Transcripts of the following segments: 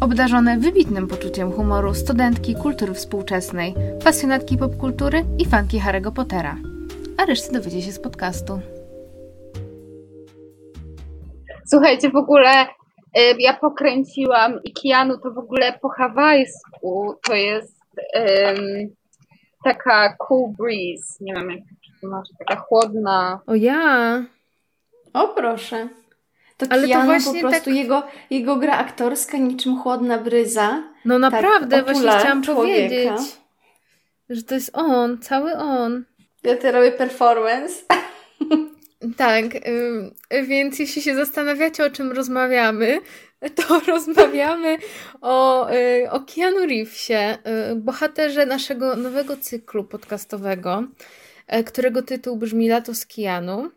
Obdarzone wybitnym poczuciem humoru studentki kultury współczesnej, pasjonatki popkultury i fanki Harry'ego Pottera. A resztę dowiecie się z podcastu. Słuchajcie, w ogóle y, ja pokręciłam i Kianu to w ogóle po hawajsku to jest um, taka cool breeze, nie wiem jak to masz, taka chłodna. O ja! O proszę. To Ale Keanu to właśnie po prostu tak... jego, jego gra aktorska niczym chłodna bryza. No tak naprawdę, tak właśnie chciałam człowieka. powiedzieć, że to jest on, cały on. Ja teraz robię performance. Tak, więc jeśli się zastanawiacie, o czym rozmawiamy, to rozmawiamy o, y, o Keanu Reevesie, y, bohaterze naszego nowego cyklu podcastowego, y, którego tytuł brzmi Lato z Keanu.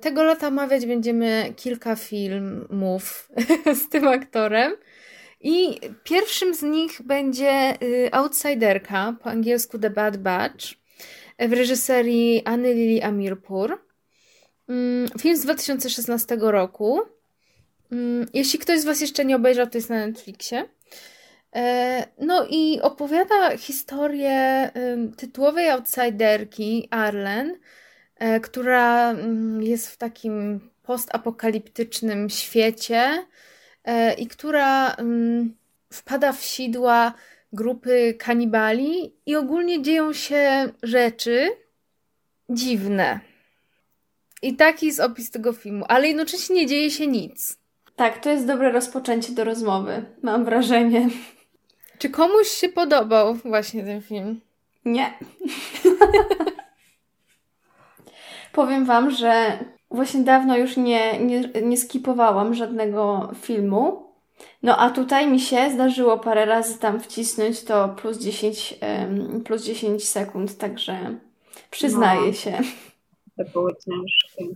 Tego lata omawiać będziemy kilka filmów z tym aktorem. I pierwszym z nich będzie Outsiderka, po angielsku The Bad Batch, w reżyserii Anny Lili Amirpur. Mm, film z 2016 roku. Mm, jeśli ktoś z Was jeszcze nie obejrzał, to jest na Netflixie. E, no i opowiada historię tytułowej outsiderki Arlen, e, która mm, jest w takim postapokaliptycznym świecie e, i która wpada w sidła grupy kanibali i ogólnie dzieją się rzeczy dziwne. I taki jest opis tego filmu, ale jednocześnie nie dzieje się nic. Tak, to jest dobre rozpoczęcie do rozmowy, mam wrażenie. Czy komuś się podobał właśnie ten film? Nie. Powiem Wam, że właśnie dawno już nie, nie, nie skipowałam żadnego filmu. No a tutaj mi się zdarzyło parę razy tam wcisnąć to plus 10, plus 10 sekund, także przyznaję no. się to było ciężkie.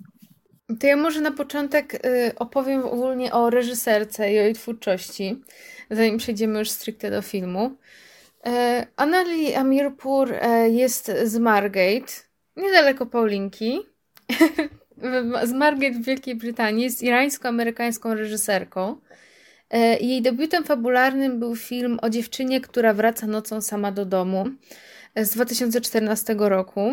To ja może na początek y, opowiem ogólnie o reżyserce i o jej twórczości, zanim przejdziemy już stricte do filmu. E, Anali Amirpur e, jest z Margate, niedaleko Paulinki. z Margate w Wielkiej Brytanii, jest irańsko-amerykańską reżyserką. E, jej debiutem fabularnym był film o dziewczynie, która wraca nocą sama do domu z 2014 roku.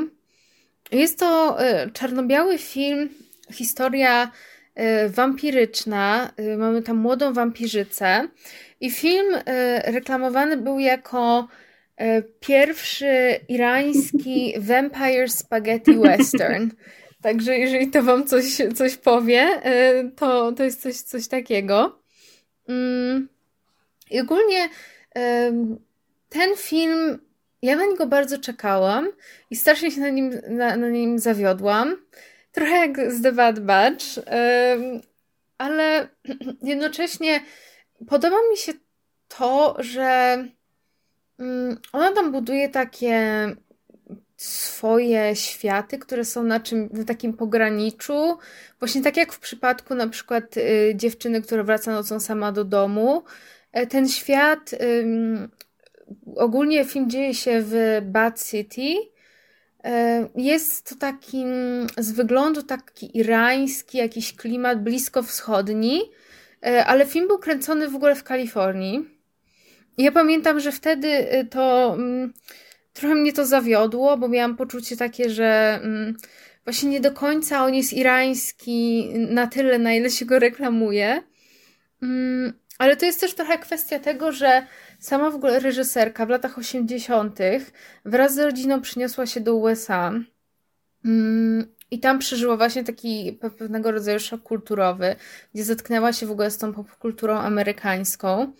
Jest to e, czarno-biały film, historia e, wampiryczna. E, mamy tam młodą wampirzycę. I film reklamowany był jako pierwszy irański vampire spaghetti western. Także jeżeli to wam coś, coś powie, to, to jest coś, coś takiego. Mm, I ogólnie ten film ja na niego bardzo czekałam i strasznie się na nim, na, na nim zawiodłam. Trochę jak z The Bad Batch, ale jednocześnie podoba mi się to, że mm, ona tam buduje takie swoje światy, które są na, czym, na takim pograniczu. Właśnie tak jak w przypadku na przykład y, dziewczyny, która wraca nocą sama do domu. E, ten świat ogólnie film dzieje się w Bad City. E, jest to taki z wyglądu taki irański, jakiś klimat blisko wschodni, e, ale film był kręcony w ogóle w Kalifornii. Ja pamiętam, że wtedy e, to mm, trochę mnie to zawiodło, bo miałam poczucie takie, że mm, właśnie nie do końca on jest irański na tyle, na ile się go reklamuje. Mm, ale to jest też trochę kwestia tego, że sama w ogóle reżyserka w latach 80. wraz z rodziną przyniosła się do USA. Mm, I tam przeżyła właśnie taki pewnego rodzaju szok kulturowy, gdzie zetknęła się w ogóle z tą popkulturą amerykańską.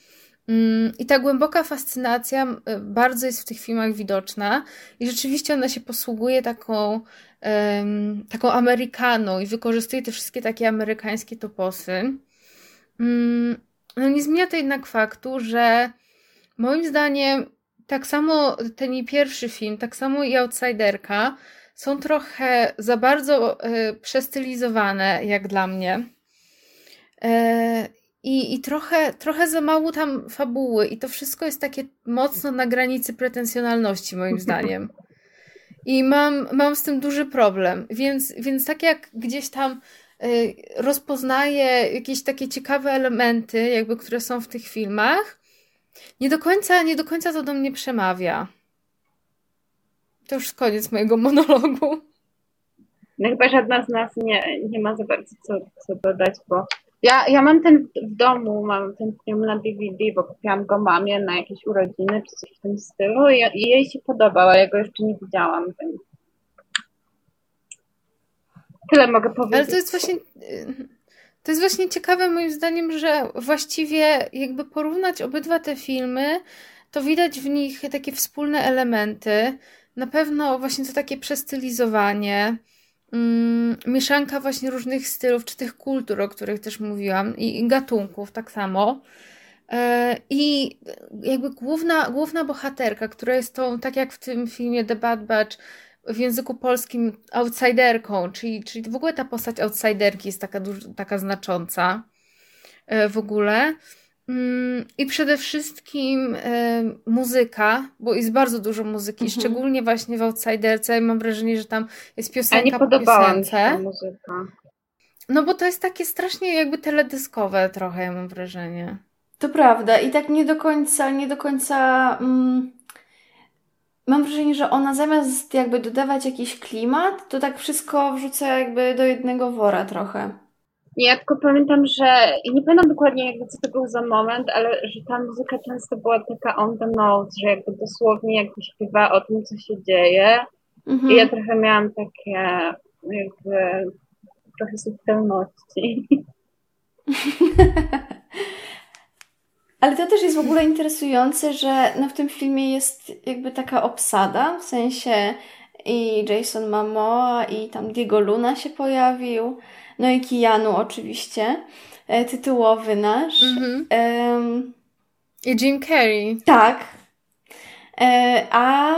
Mm, I ta głęboka fascynacja bardzo jest w tych filmach widoczna i rzeczywiście ona się posługuje taką, taką Amerykaną i wykorzystuje te wszystkie takie amerykańskie toposy. Um, no nie zmienia to jednak faktu, że moim zdaniem tak samo ten jej pierwszy film, tak samo i Outsiderka są trochę za bardzo y, przestylizowane, jak dla mnie. I, I trochę, trochę za mało tam fabuły, i to wszystko jest takie mocno na granicy pretensjonalności, moim zdaniem. I mam, mam z tym duży problem. Więc, więc tak jak gdzieś tam y, rozpoznaję jakieś takie ciekawe elementy, jakby, które są w tych filmach, nie do końca, nie do końca to do mnie przemawia. To już koniec mojego monologu. No chyba żadna z nas nie, nie ma za bardzo co, co dodać, bo ja, ja mam ten w domu, mam ten film na DVD, bo kupiłam go mamie na jakieś urodziny czy coś w tym stylu i, i jej się podobał, a ja go jeszcze nie widziałam, więc tyle mogę powiedzieć. Ale to jest właśnie to jest właśnie ciekawe moim zdaniem, że właściwie jakby porównać obydwa te filmy, to widać w nich takie wspólne elementy. Na pewno właśnie to takie przestylizowanie, mm, mieszanka właśnie różnych stylów, czy tych kultur, o których też mówiłam, i, i gatunków tak samo. E, I jakby główna, główna bohaterka, która jest tą, tak jak w tym filmie The Bad Batch, w języku polskim outsiderką, czyli, czyli w ogóle ta postać outsiderki jest taka, taka znacząca e, w ogóle. Mm, I przede wszystkim muzyka, bo jest bardzo dużo muzyki, mhm. szczególnie właśnie w Outsiderce. Mam wrażenie, że tam jest piosenka A nie podobała po piosence. Mi się muzyka. No bo to jest takie strasznie jakby teledyskowe trochę, ja mam wrażenie. To prawda i tak nie do końca, nie do końca... Mm mam wrażenie, że ona zamiast jakby dodawać jakiś klimat, to tak wszystko wrzuca jakby do jednego wora trochę. Ja tylko pamiętam, że nie pamiętam dokładnie jakby co to był za moment, ale że ta muzyka często była taka on the nose, że jakby dosłownie jakby śpiewa o tym, co się dzieje. Mhm. I ja trochę miałam takie jakby trochę subtelności. Ale to też jest w ogóle interesujące, że no w tym filmie jest jakby taka obsada, w sensie i Jason Momoa i tam Diego Luna się pojawił, no i Keanu oczywiście, e, tytułowy nasz. Mhm. Um, I Jim Carrey. Tak. E, a...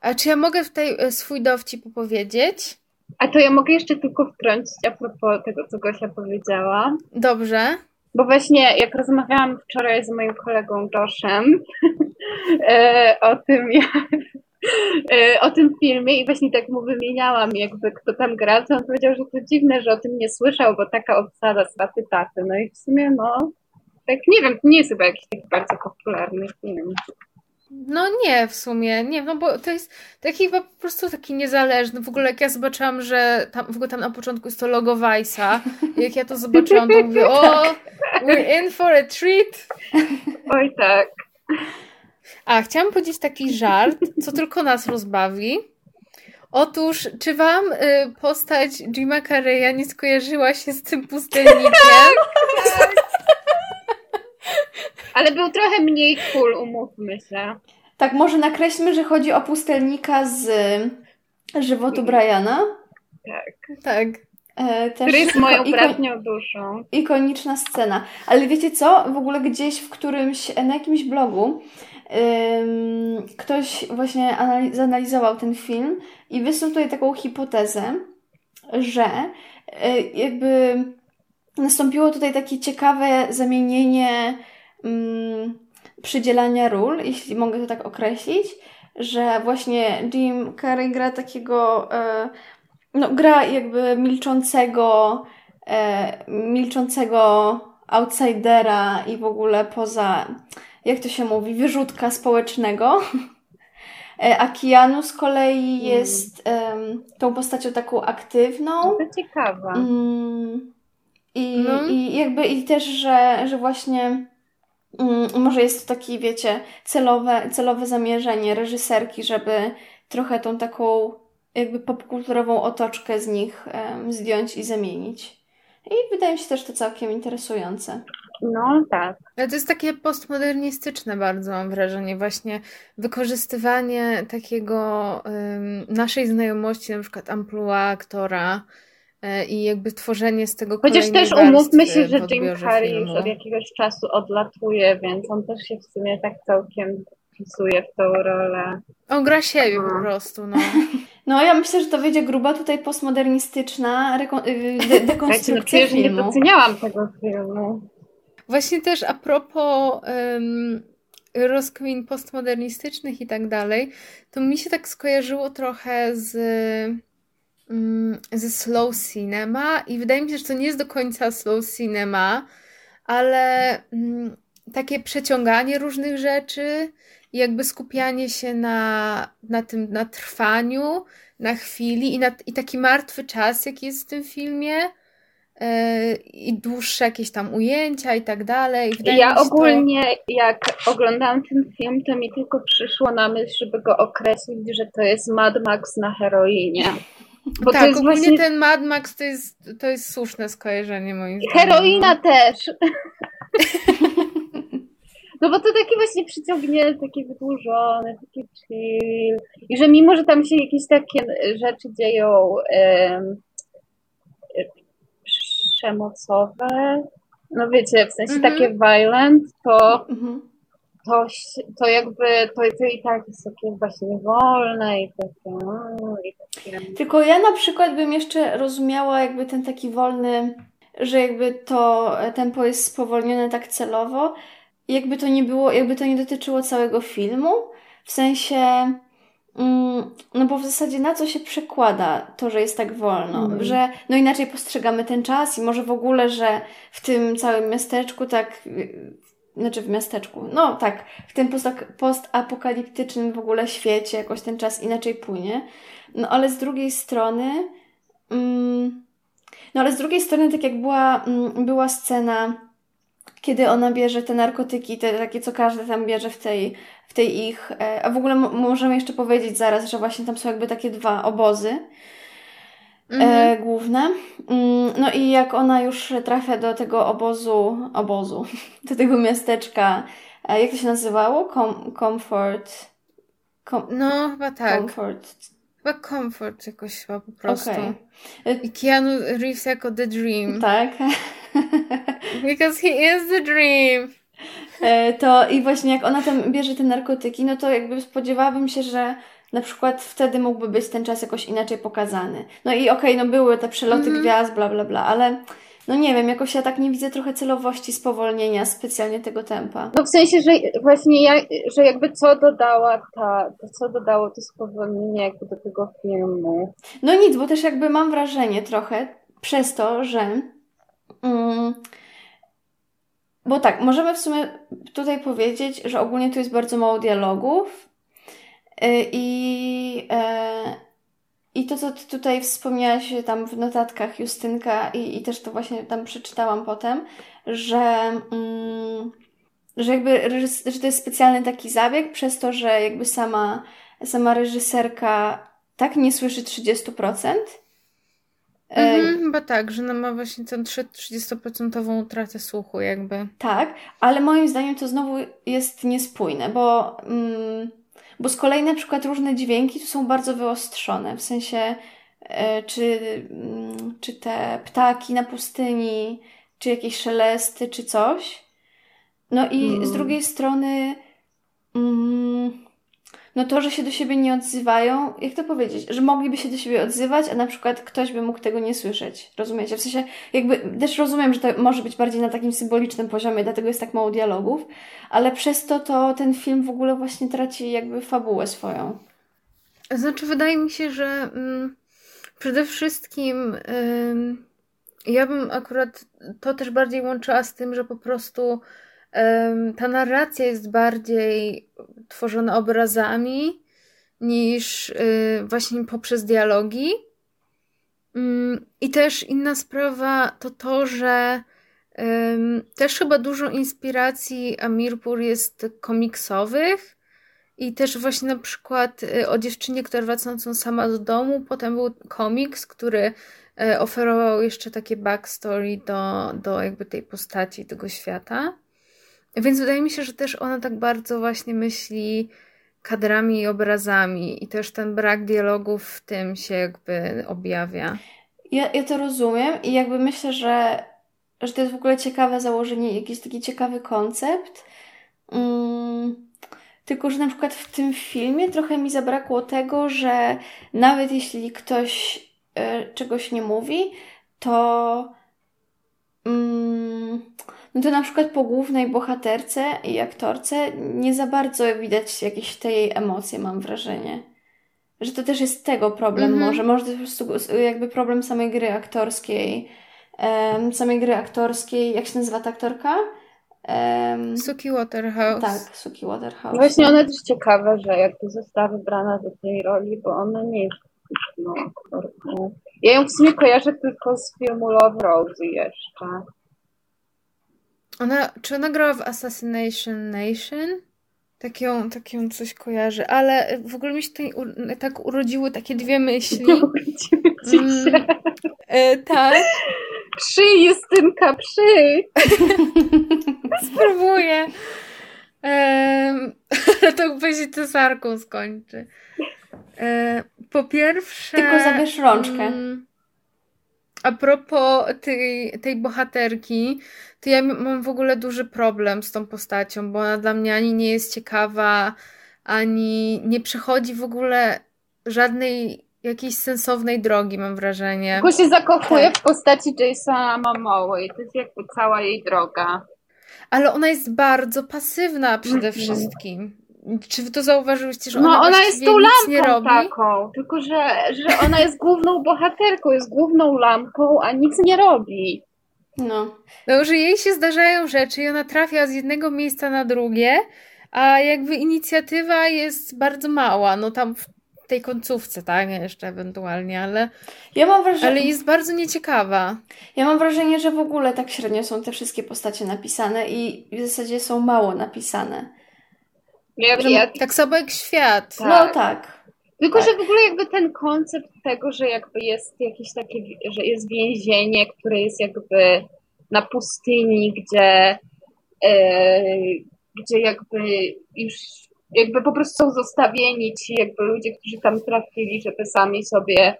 A czy ja mogę tutaj e, swój dowcip opowiedzieć? A to ja mogę jeszcze tylko wtrącić a propos tego, co Gosia powiedziała. Dobrze. Bo właśnie jak rozmawiałam wczoraj z moim kolegą Joshem e, o tym, jak, o tym filmie i właśnie tak mu wymieniałam jakby kto tam gra, to on powiedział, że to dziwne, że o tym nie słyszał, bo taka obsada z taty. No i w sumie no, tak nie wiem, to nie jest chyba jakiś taki bardzo popularny film. No nie, w sumie, nie, no bo to jest taki chyba po prostu taki niezależny. W ogóle jak ja zobaczyłam, że tam, w ogóle tam na początku jest to logo Vice'a, jak ja to zobaczyłam, to mówię, o, we're in for a treat. Oj tak. A, chciałam powiedzieć taki żart, co tylko nas rozbawi. Otóż, czy wam y, postać Jima Carreya nie skojarzyła się z tym pustelnikiem? tak. Ale był trochę mniej cool, umówmy się. Tak, może nakreślmy, że chodzi o pustelnika z żywotu Briana. Tak. Tak. E, też Który jest moją ikon- duszą. Ikoniczna scena. Ale wiecie co? W ogóle gdzieś w którymś, na jakimś blogu ktoś właśnie analiz- zanalizował ten film i wysnuł tutaj taką hipotezę, że y, jakby nastąpiło tutaj takie ciekawe zamienienie przydzielania ról, jeśli mogę to tak określić, że właśnie Jim Carrey gra takiego, e, no gra jakby milczącego, e, milczącego outsidera i w ogóle poza, jak to się mówi, wyrzutka społecznego. E, a Keanu z kolei mm. jest mm. tą postacią taką aktywną. To ciekawa. Mm, i, no. I jakby i też, że, że właśnie Mm, może jest to taki, wiecie, celowe, celowe zamierzenie reżyserki, żeby trochę tą taką jakby popkulturową otoczkę z nich um, zdjąć i zamienić. I wydaje mi się też to całkiem interesujące. No tak. Ale to jest takie postmodernistyczne bardzo, mam wrażenie, właśnie wykorzystywanie takiego um, naszej znajomości, na przykład amplua aktora, e, i jakby tworzenie z tego Chociaż też umówmy się, że Jim Carrey filmu. już od jakiegoś czasu odlatuje, więc on też się w sumie tak całkiem wpisuje w tą rolę. On gra siebie po prostu, no. No ja myślę, że to wyjdzie gruba tutaj postmodernistyczna reko- y, de- no dekonstrukcja przecież nie filmu. doceniałam tego filmu. Właśnie też a propos um, postmodernistycznych i tak dalej, to mi się tak skojarzyło trochę z mm, ze slow cinema i wydaje mi się, że to nie jest do końca slow cinema, ale mm, takie przeciąganie różnych rzeczy jakby skupianie się na, na tym, na trwaniu, na chwili i, na, i taki martwy czas, jaki jest w tym filmie i dłuższe jakieś tam ujęcia i tak dalej. Wydaje Ja ogólnie, jak oglądałam ten film, to mi tylko przyszło na myśl, żeby go określić, że to jest Mad Max na heroinie. Bo tak, ogólnie właśnie... ten Mad Max to jest, to jest słuszne skojarzenie moim zdaniem. Heroina też. No bo to takie właśnie przyciągnięte, takie wydłużone, takie chill. I że mimo, że tam się jakieś takie rzeczy dzieją em, przemocowe, no wiecie, w sensie Mhm. takie violent, to, Mhm. to, to jakby, to, to i tak jest takie właśnie wolne i takie, no, i takie... Tylko ja na przykład bym jeszcze rozumiała jakby ten taki wolny, że jakby to tempo jest spowolnione tak celowo, jakby to nie było, jakby to nie dotyczyło całego filmu, w sensie, mm, no bo w zasadzie na co się przekłada to, że jest tak wolno, Mhm. że no inaczej postrzegamy ten czas i może w ogóle, że w tym całym miasteczku tak, znaczy w miasteczku, no tak, w tym post- postapokaliptycznym w ogóle świecie jakoś ten czas inaczej płynie. No ale z drugiej strony, mm, no ale z drugiej strony, tak jak była, mm, była scena, kiedy ona bierze te narkotyki, te takie, co każdy tam bierze w tej, w tej ich, e, a w ogóle mo- możemy jeszcze powiedzieć zaraz, że właśnie tam są jakby takie dwa obozy Mhm. e, główne. Mm, No i jak ona już trafia do tego obozu, obozu, do tego miasteczka, e, jak to się nazywało? Com- comfort. Com- No, chyba tak. Comfort. Chyba comfort jakoś chyba po prostu. Okej. I Keanu Reeves jako The Dream. Tak. Because he is the dream. E, To i właśnie jak ona tam bierze te narkotyki, no to jakby spodziewałabym się, że na przykład wtedy mógłby być ten czas jakoś inaczej pokazany. No i okej, no były te przeloty Mhm. gwiazd, bla, bla, bla, ale no nie wiem, jakoś ja tak nie widzę trochę celowości spowolnienia specjalnie tego tempa. No w sensie, że właśnie ja, że jakby co dodała ta, to co dodało to spowolnienie jakby do tego filmu. No nic, bo też jakby mam wrażenie trochę przez to, że. Mm, bo tak, możemy w sumie tutaj powiedzieć, że ogólnie tu jest bardzo mało dialogów. Y, I, e, I to, co ty tutaj wspomniałaś tam w notatkach, Justynka, i, i też to właśnie tam przeczytałam potem, że, mm, że jakby że to jest specjalny taki zabieg, przez to, że jakby sama, sama reżyserka tak nie słyszy 30%. E, Mhm, chyba tak, że ma właśnie tę 30% utratę słuchu jakby. Tak, ale moim zdaniem to znowu jest niespójne, bo, mm, bo z kolei na przykład różne dźwięki tu są bardzo wyostrzone, w sensie e, czy, mm, czy te ptaki na pustyni, czy jakieś szelesty, czy coś. No i Mm. z drugiej strony mm, no to, że się do siebie nie odzywają, jak to powiedzieć, że mogliby się do siebie odzywać, a na przykład ktoś by mógł tego nie słyszeć. Rozumiecie? W sensie, jakby też rozumiem, że to może być bardziej na takim symbolicznym poziomie, dlatego jest tak mało dialogów, ale przez to to ten film w ogóle właśnie traci jakby fabułę swoją. Znaczy, wydaje mi się, że mm, przede wszystkim ym, ja bym akurat to też bardziej łączyła z tym, że po prostu ta narracja jest bardziej tworzona obrazami niż y, właśnie poprzez dialogi. Ym, I też inna sprawa to to, że też chyba dużo inspiracji Amirpur jest komiksowych. I też właśnie na przykład y, o dziewczynie, która wracającą sama do domu, potem był komiks, który y, oferował jeszcze takie backstory do, do jakby tej postaci, tego świata. Więc wydaje mi się, że też ona tak bardzo właśnie myśli kadrami i obrazami i też ten brak dialogów w tym się jakby objawia. Ja, ja to rozumiem i jakby myślę, że, że to jest w ogóle ciekawe założenie, jakiś taki ciekawy koncept. Mm, tylko, że na przykład w tym filmie trochę mi zabrakło tego, że nawet jeśli ktoś y, czegoś nie mówi, to. Mm, no to na przykład po głównej bohaterce i aktorce nie za bardzo widać jakieś tej emocje, mam wrażenie. Że to też jest tego problem Mhm. może. Może to jest po prostu jakby problem samej gry aktorskiej. em, samej gry aktorskiej. Jak się nazywa ta aktorka? Um, Suki Waterhouse. tak, Suki Waterhouse. Właśnie ona też ciekawe, że jakby została wybrana do tej roli, bo ona nie jest no, aktorką. Ja ją w sumie kojarzę tylko z filmu Love Rosie jeszcze. Ona, czy ona grała w Assassination Nation? Tak ją, tak ją coś kojarzy, ale w ogóle mi się tutaj u, tak urodziły takie dwie myśli. Wrócimy ci się. Mm, e, tak, Przyj, Justynka, przyj! spróbuję. Ale to będzie cesarką skończy. E, po pierwsze... Tylko zabierz rączkę. mm, A propos tej, tej bohaterki, to ja mam w ogóle duży problem z tą postacią, bo ona dla mnie ani nie jest ciekawa, ani nie przechodzi w ogóle żadnej jakiejś sensownej drogi, mam wrażenie. Bo się zakochuje Tak. w postaci Jasona Momoa i to jest jakby cała jej droga. Ale ona jest bardzo pasywna przede Mhm. wszystkim. Czy wy to zauważyłyście, że ona, No ona jest tą robi? taką, tylko że, że ona jest główną bohaterką, jest główną lampą, a nic nie robi. No. No, że jej się zdarzają rzeczy i ona trafia z jednego miejsca na drugie, a jakby inicjatywa jest bardzo mała. No tam w tej końcówce, tak? Jeszcze ewentualnie, ale, Ja mam wrażenie, ale jest bardzo nieciekawa. ja mam wrażenie, że w ogóle tak średnio są te wszystkie postacie napisane i w zasadzie są mało napisane. Ja, Że- ja, Tak samo jak świat. Tak. No tak. tylko, tak. że w ogóle jakby ten koncept tego, że jakby jest jakieś takie, że jest więzienie, które jest jakby na pustyni, gdzie, e, gdzie jakby już jakby po prostu są zostawieni ci jakby ludzie, którzy tam trafili, żeby sami sobie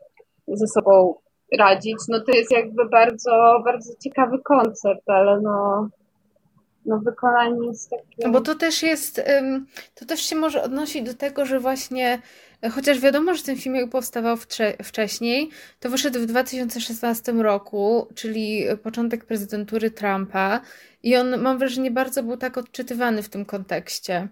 ze sobą radzić, no to jest jakby bardzo, bardzo ciekawy koncept, ale no, no wykonanie jest takie... No bo to też jest, to też się może odnosić do tego, że właśnie, chociaż wiadomo, że ten film powstawał wcze- wcześniej, to wyszedł w 2016 roku, czyli początek prezydentury Trumpa i on, mam wrażenie, bardzo był tak odczytywany w tym kontekście.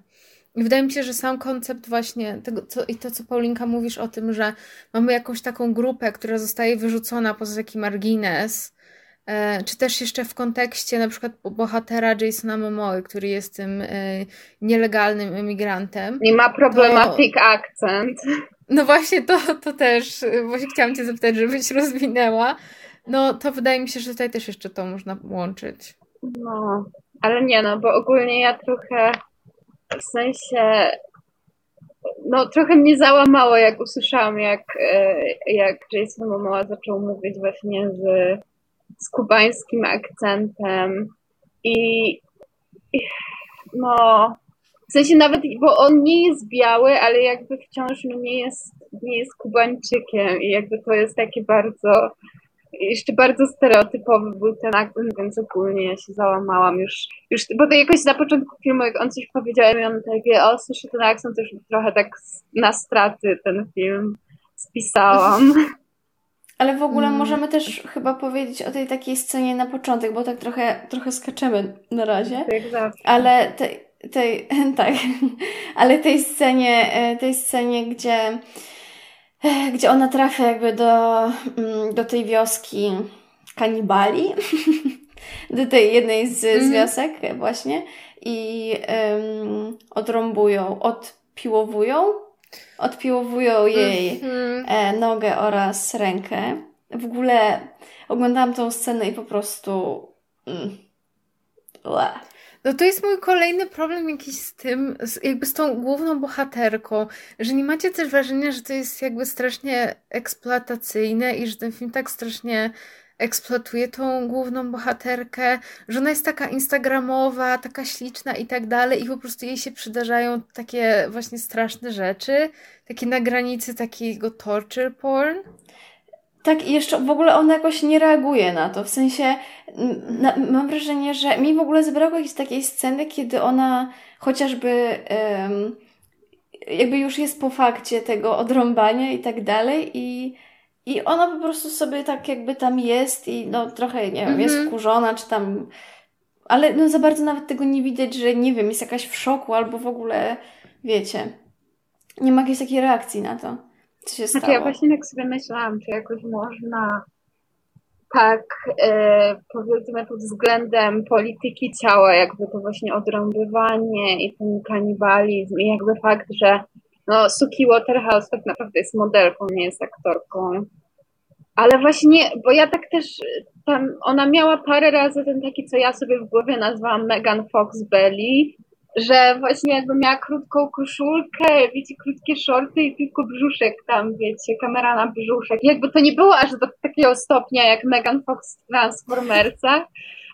Wydaje mi się, że sam koncept właśnie tego, co, i to, co Paulinka mówisz o tym, że mamy jakąś taką grupę, która zostaje wyrzucona poza taki margines, czy też jeszcze w kontekście na przykład bohatera Jasona Momoa, który jest tym e, nielegalnym emigrantem. Nie ma problematic akcent. No właśnie to, to też, e, właśnie chciałam Cię zapytać, żebyś rozwinęła. No to wydaje mi się, że tutaj też jeszcze to można łączyć. No, ale nie no, bo ogólnie ja trochę w sensie no trochę mnie załamało, jak usłyszałam, jak, e, jak Jason Momoa zaczął mówić właśnie z, z kubańskim akcentem i, no w sensie nawet, bo on nie jest biały, ale jakby wciąż nie jest, nie jest Kubańczykiem i jakby to jest takie bardzo jeszcze bardzo stereotypowy był ten akcent, więc ogólnie ja się załamałam już, już bo to jakoś na początku filmu, jak on coś powiedział i on takie, o słyszę ten akcent, to już trochę tak na straty ten film spisałam. Ale w ogóle Mm. możemy też chyba powiedzieć o tej takiej scenie na początek, bo tak trochę, trochę skaczemy na razie. Tak zawsze. Ale tej, tej, tak, ale tej scenie, e, tej scenie, gdzie, e, gdzie ona trafia jakby do, mm, do tej wioski kanibali, do tej jednej z, z Mhm. wiosek właśnie i um, odrąbują, odpiłowują, odpiłowują jej Mhm. e, nogę oraz rękę. W ogóle oglądałam tą scenę i po prostu mm. No to jest mój kolejny problem jakiś z tym, z, jakby z tą główną bohaterką, że nie macie też wrażenia, że to jest jakby strasznie eksploatacyjne i że ten film tak strasznie eksploatuje tą główną bohaterkę, że ona jest taka instagramowa, taka śliczna i tak dalej i po prostu jej się przydarzają takie właśnie straszne rzeczy, takie na granicy takiego torture porn. Tak, i jeszcze w ogóle ona jakoś nie reaguje na to. W sensie, na, mam wrażenie, że mi w ogóle zabrakło jakiejś takiej sceny, kiedy ona chociażby um, jakby już jest po fakcie tego odrąbania i tak dalej i i ona po prostu sobie tak jakby tam jest i no trochę, nie wiem, jest mhm. wkurzona, czy tam... Ale no za bardzo nawet tego nie widać, że nie wiem, jest jakaś w szoku albo w ogóle, wiecie, nie ma jakiejś takiej reakcji na to, co się znaczy, stało. Ja właśnie tak sobie myślałam, czy jakoś można tak e, powiedzmy pod względem polityki ciała, jakby to właśnie odrąbywanie i ten kanibalizm i jakby fakt, że no, Suki Waterhouse tak naprawdę jest modelką, nie jest aktorką. Ale właśnie, bo ja tak też tam, ona miała parę razy ten taki, co ja sobie w głowie nazwałam Megan Fox Belly, że właśnie jakby miała krótką koszulkę, wiecie, krótkie shorty i tylko brzuszek tam, wiecie, kamera na brzuszek. jakby to nie było aż do takiego stopnia jak Megan Fox w Transformersach,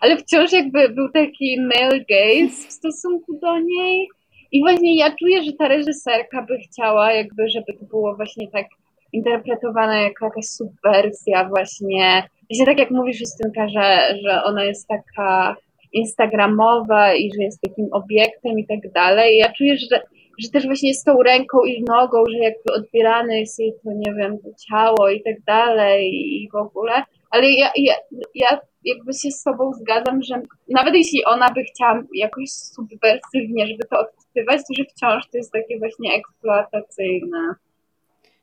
ale wciąż jakby był taki male gaze w stosunku do niej. I właśnie ja czuję, że ta reżyserka by chciała jakby, żeby to było właśnie tak interpretowane jako jakaś subwersja właśnie. Właśnie tak jak mówisz Justynka, że, że ona jest taka instagramowa i że jest takim obiektem i tak dalej. Ja czuję, że, że też właśnie z tą ręką i nogą, że jakby odbierane jest jej to, nie wiem, to ciało i tak dalej i w ogóle. Ale ja, ja, ja jakby się z sobą zgadzam, że nawet jeśli ona by chciała jakoś subwersywnie, żeby to odczytywać, to że wciąż to jest takie właśnie eksploatacyjne.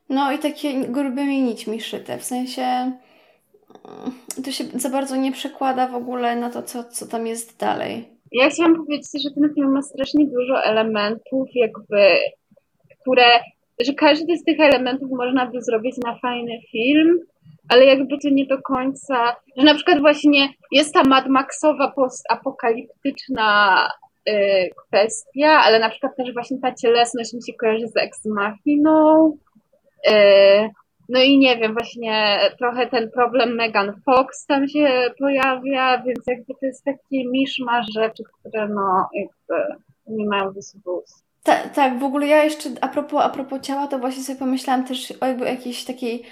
No i takie grubymi nićmi szyte, w sensie mm, to się za bardzo nie przekłada w ogóle na to, co, co tam jest dalej. Ja chciałam powiedzieć, że ten film ma strasznie dużo elementów, jakby, które, że każdy z tych elementów można by zrobić na fajny film, ale jakby to nie do końca, że na przykład właśnie jest ta Mad Maxowa postapokaliptyczna y, kwestia, ale na przykład też właśnie ta cielesność mi się kojarzy z Ex Machiną, y, no i nie wiem, właśnie trochę ten problem Megan Fox tam się pojawia, więc jakby to jest taki miszmasz rzeczy, które no jakby nie mają sobą tak, tak, w ogóle ja jeszcze a propos, a propos ciała, to właśnie sobie pomyślałam też o jakby jakiejś takiej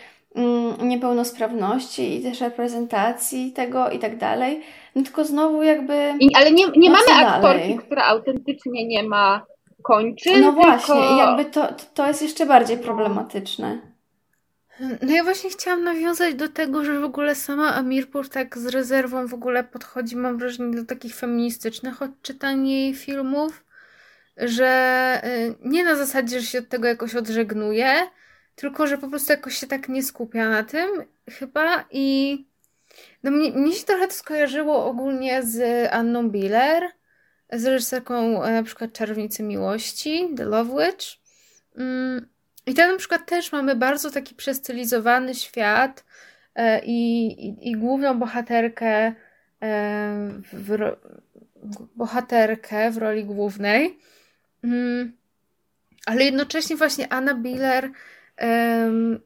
niepełnosprawności i też reprezentacji tego i tak dalej. No tylko znowu jakby. I, ale nie, nie mamy aktorki, dalej. która autentycznie nie ma kończyn. No tylko... właśnie, jakby to, to jest jeszcze bardziej problematyczne. No ja właśnie chciałam nawiązać do tego, że w ogóle sama Amirpur tak z rezerwą w ogóle podchodzi, mam wrażenie, do takich feministycznych odczytań jej filmów, że y, nie na zasadzie, że się od tego jakoś odżegnuje, tylko, że po prostu jakoś się tak nie skupia na tym chyba i no mnie, mnie się trochę to skojarzyło ogólnie z Anną Biller, z reżyserką e, na przykład Czarownicy Miłości, The Love Witch. Mm, I tam na przykład też mamy bardzo taki przestylizowany świat e, i, i, i główną bohaterkę e, w, bohaterkę w roli głównej. Mm, ale jednocześnie właśnie Anna Biller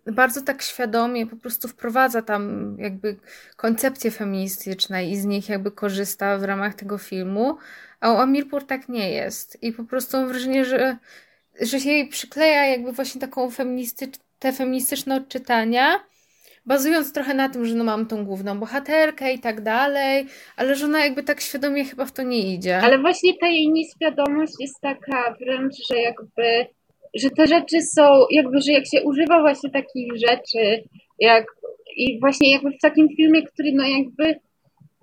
bardzo tak świadomie po prostu wprowadza tam jakby koncepcje feministyczne i z nich jakby korzysta w ramach tego filmu, a u Amirpur tak nie jest. I po prostu mam wrażenie, że, że się jej przykleja jakby właśnie taką feministycz, te feministyczne odczytania, bazując trochę na tym, że no mam tą główną bohaterkę i tak dalej, ale że ona jakby tak świadomie chyba w to nie idzie. Ale właśnie ta jej nieświadomość jest taka wręcz, że jakby że te rzeczy są, jakby, że jak się używa właśnie takich rzeczy, jak i właśnie jakby w takim filmie, który no jakby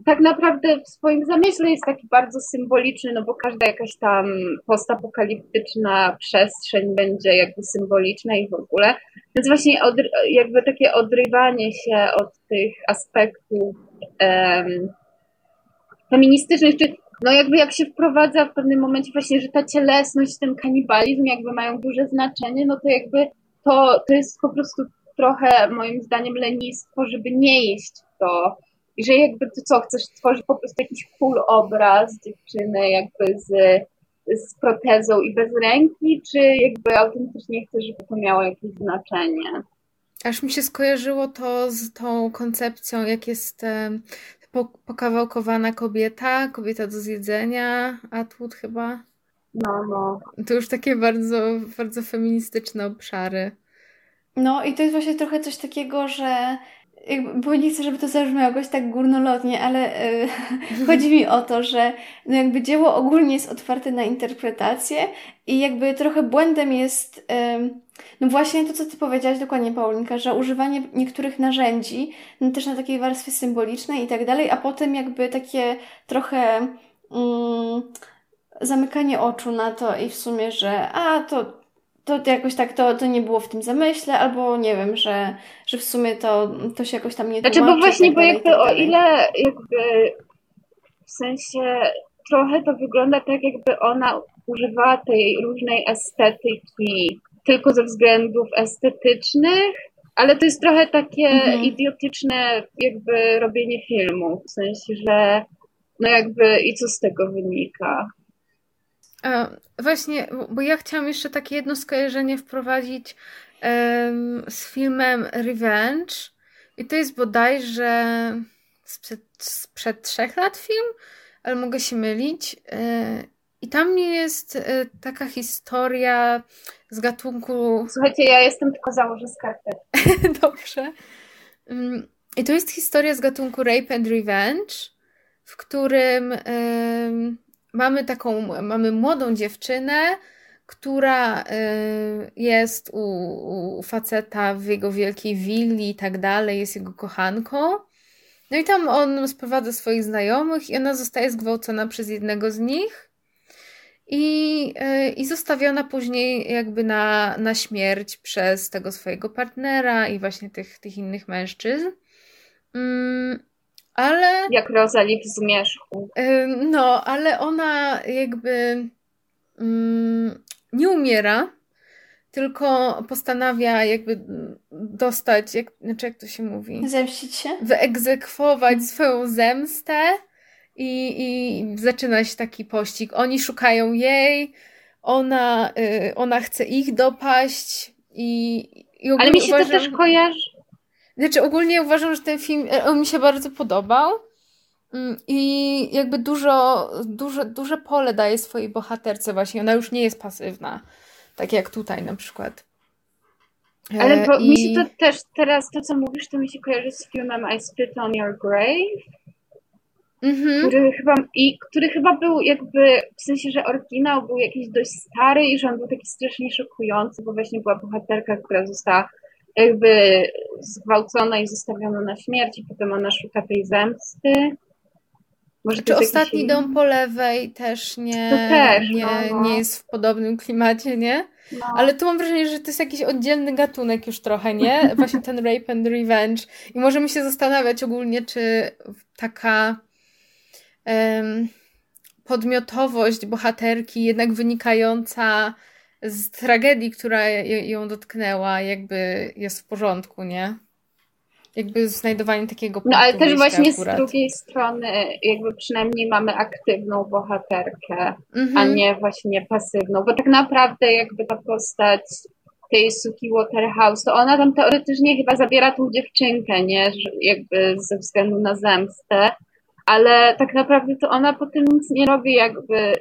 tak naprawdę w swoim zamyśle jest taki bardzo symboliczny, no bo każda jakaś tam postapokaliptyczna przestrzeń będzie jakby symboliczna i w ogóle. Więc właśnie od, jakby takie odrywanie się od tych aspektów um, feministycznych, czy no jakby jak się wprowadza w pewnym momencie właśnie, że ta cielesność, ten kanibalizm jakby mają duże znaczenie, no to jakby to, to jest po prostu trochę moim zdaniem lenistwo, żeby nie jeść to. I że jakby to co, chcesz stworzyć po prostu jakiś cool obraz dziewczyny jakby z, z protezą i bez ręki, czy jakby autentycznie chcesz, żeby to miało jakieś znaczenie? Aż mi się skojarzyło to z tą koncepcją, jak jest pokawałkowana kobieta, kobieta do zjedzenia, Atwood chyba. No, no. To już takie bardzo, bardzo feministyczne obszary. No i to jest właśnie trochę coś takiego, że bo nie chcę, żeby to zabrzmiało jakoś tak górnolotnie, ale y, chodzi mi o to, że no jakby dzieło ogólnie jest otwarte na interpretację i jakby trochę błędem jest y, no właśnie to, co ty powiedziałaś dokładnie, Paulinka, że używanie niektórych narzędzi, no też na takiej warstwie symbolicznej i tak dalej, a potem jakby takie trochę mm, zamykanie oczu na to i w sumie, że a, to to jakoś tak to, to nie było w tym zamyśle, albo nie wiem, że, że w sumie to, to się jakoś tam nie Znaczy, bo właśnie, tak bo jakby tak o ile jakby w sensie trochę to wygląda tak, jakby ona używała tej różnej estetyki tylko ze względów estetycznych, ale to jest trochę takie mhm. idiotyczne jakby robienie filmu, w sensie, że no jakby i co z tego wynika? Właśnie, bo ja chciałam jeszcze takie jedno skojarzenie wprowadzić um, z filmem Revenge. I to jest bodajże sprzed, sprzed trzech lat film, ale mogę się mylić. E, I tam jest e, taka historia z gatunku. Słuchajcie, ja jestem tylko założę skarpet. Dobrze. Mm, I to jest historia z gatunku Rape and Revenge, w którym mamy taką, mamy młodą dziewczynę, która y, jest u, u faceta w jego wielkiej willi i tak dalej, jest jego kochanką. No i tam on sprowadza swoich znajomych i ona zostaje zgwałcona przez jednego z nich i, y, i zostawiona później jakby na, na śmierć przez tego swojego partnera i właśnie tych, tych innych mężczyzn. Mm, ale... Jak Rosalie w Zmierzchu. No, ale ona jakby mm, nie umiera, tylko postanawia jakby dostać, jak, znaczy jak to się mówi? Zemścić się? Wyegzekwować mhm. swoją zemstę i, i zaczyna się taki pościg. Oni szukają jej, ona, y, ona chce ich dopaść i, i Ale mi się uważam, to też kojarzy znaczy, ogólnie uważam, że ten film e, on mi się bardzo podobał. Mm, I jakby dużo, duże, duże pole daje swojej bohaterce, właśnie. Ona już nie jest pasywna. Tak jak tutaj na przykład. Ale bo, I... mi się to też teraz, to co mówisz, to mi się kojarzy z filmem I Spit on Your Grave. Mhm. Który, chyba, i, który chyba był jakby, w sensie, że oryginał był jakiś dość stary i że on był taki strasznie szokujący, bo właśnie była bohaterka, która została jakby zgwałcona i zostawiona na śmierć i potem ona szuka tej zemsty. Może Czy ostatni jakiś... dom po lewej też nie, też, nie, no, no. nie jest w podobnym klimacie, nie? No. Ale tu mam wrażenie, że to jest jakiś oddzielny gatunek już trochę, nie? Właśnie ten rape and revenge. I możemy się zastanawiać ogólnie, czy taka um, podmiotowość bohaterki jednak wynikająca z tragedii, która ją dotknęła, jakby jest w porządku, nie? Jakby znajdowanie takiego punktu No ale też właśnie akurat. z drugiej strony jakby przynajmniej mamy aktywną bohaterkę, mhm. a nie właśnie pasywną, bo tak naprawdę jakby ta postać tej Suki Waterhouse, to ona tam teoretycznie chyba zabiera tą dziewczynkę, nie? Jakby ze względu na zemstę, ale tak naprawdę to ona potem nic nie robi jakby,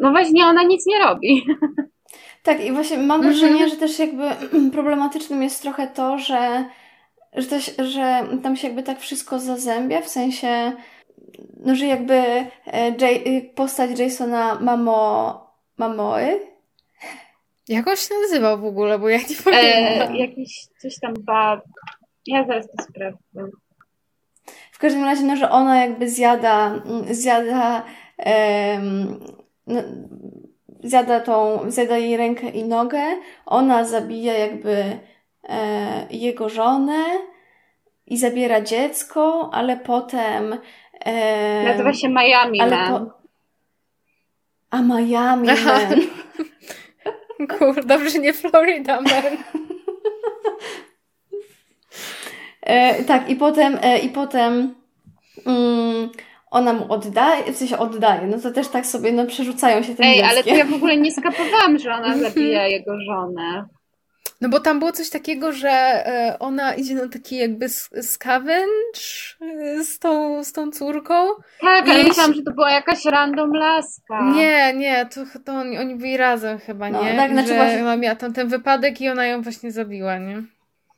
no właśnie ona nic nie robi. Tak, i właśnie mam wrażenie, mhm. że też jakby problematycznym jest trochę to, że, że, też, że tam się jakby tak wszystko zazębia, w sensie, no, że jakby e, postać Jasona Mamo, Mamoy. Jak on się nazywał w ogóle, bo ja nie pamiętam. E, jakiś coś tam bab. Ja zaraz to sprawdzę. W każdym razie, no, że ona jakby zjada, zjada um, no, zjada, tą, zjada jej rękę i nogę, ona zabija jakby e, jego żonę i zabiera dziecko, ale potem... E, Nazywa się Miami ale Man. Po... A Miami Man. Kurde, dobrze, nie Florida Man. e, tak, i potem, e, i potem mm, ona mu oddaje, w sensie oddaje, no to też tak sobie, no przerzucają się tym Ej, dzieckiem. ale to ja w ogóle nie skapowałam, że ona zabija jego żonę. No bo tam było coś takiego, że e, ona idzie na taki jakby scavenge e, z tą, z tą córką. Tak, ale myślałam, że to była jakaś random laska. Nie, nie, to, to oni, oni byli razem chyba, no, nie? Tak, znaczy że właśnie... ona miała tam ten wypadek i ona ją właśnie zabiła, nie?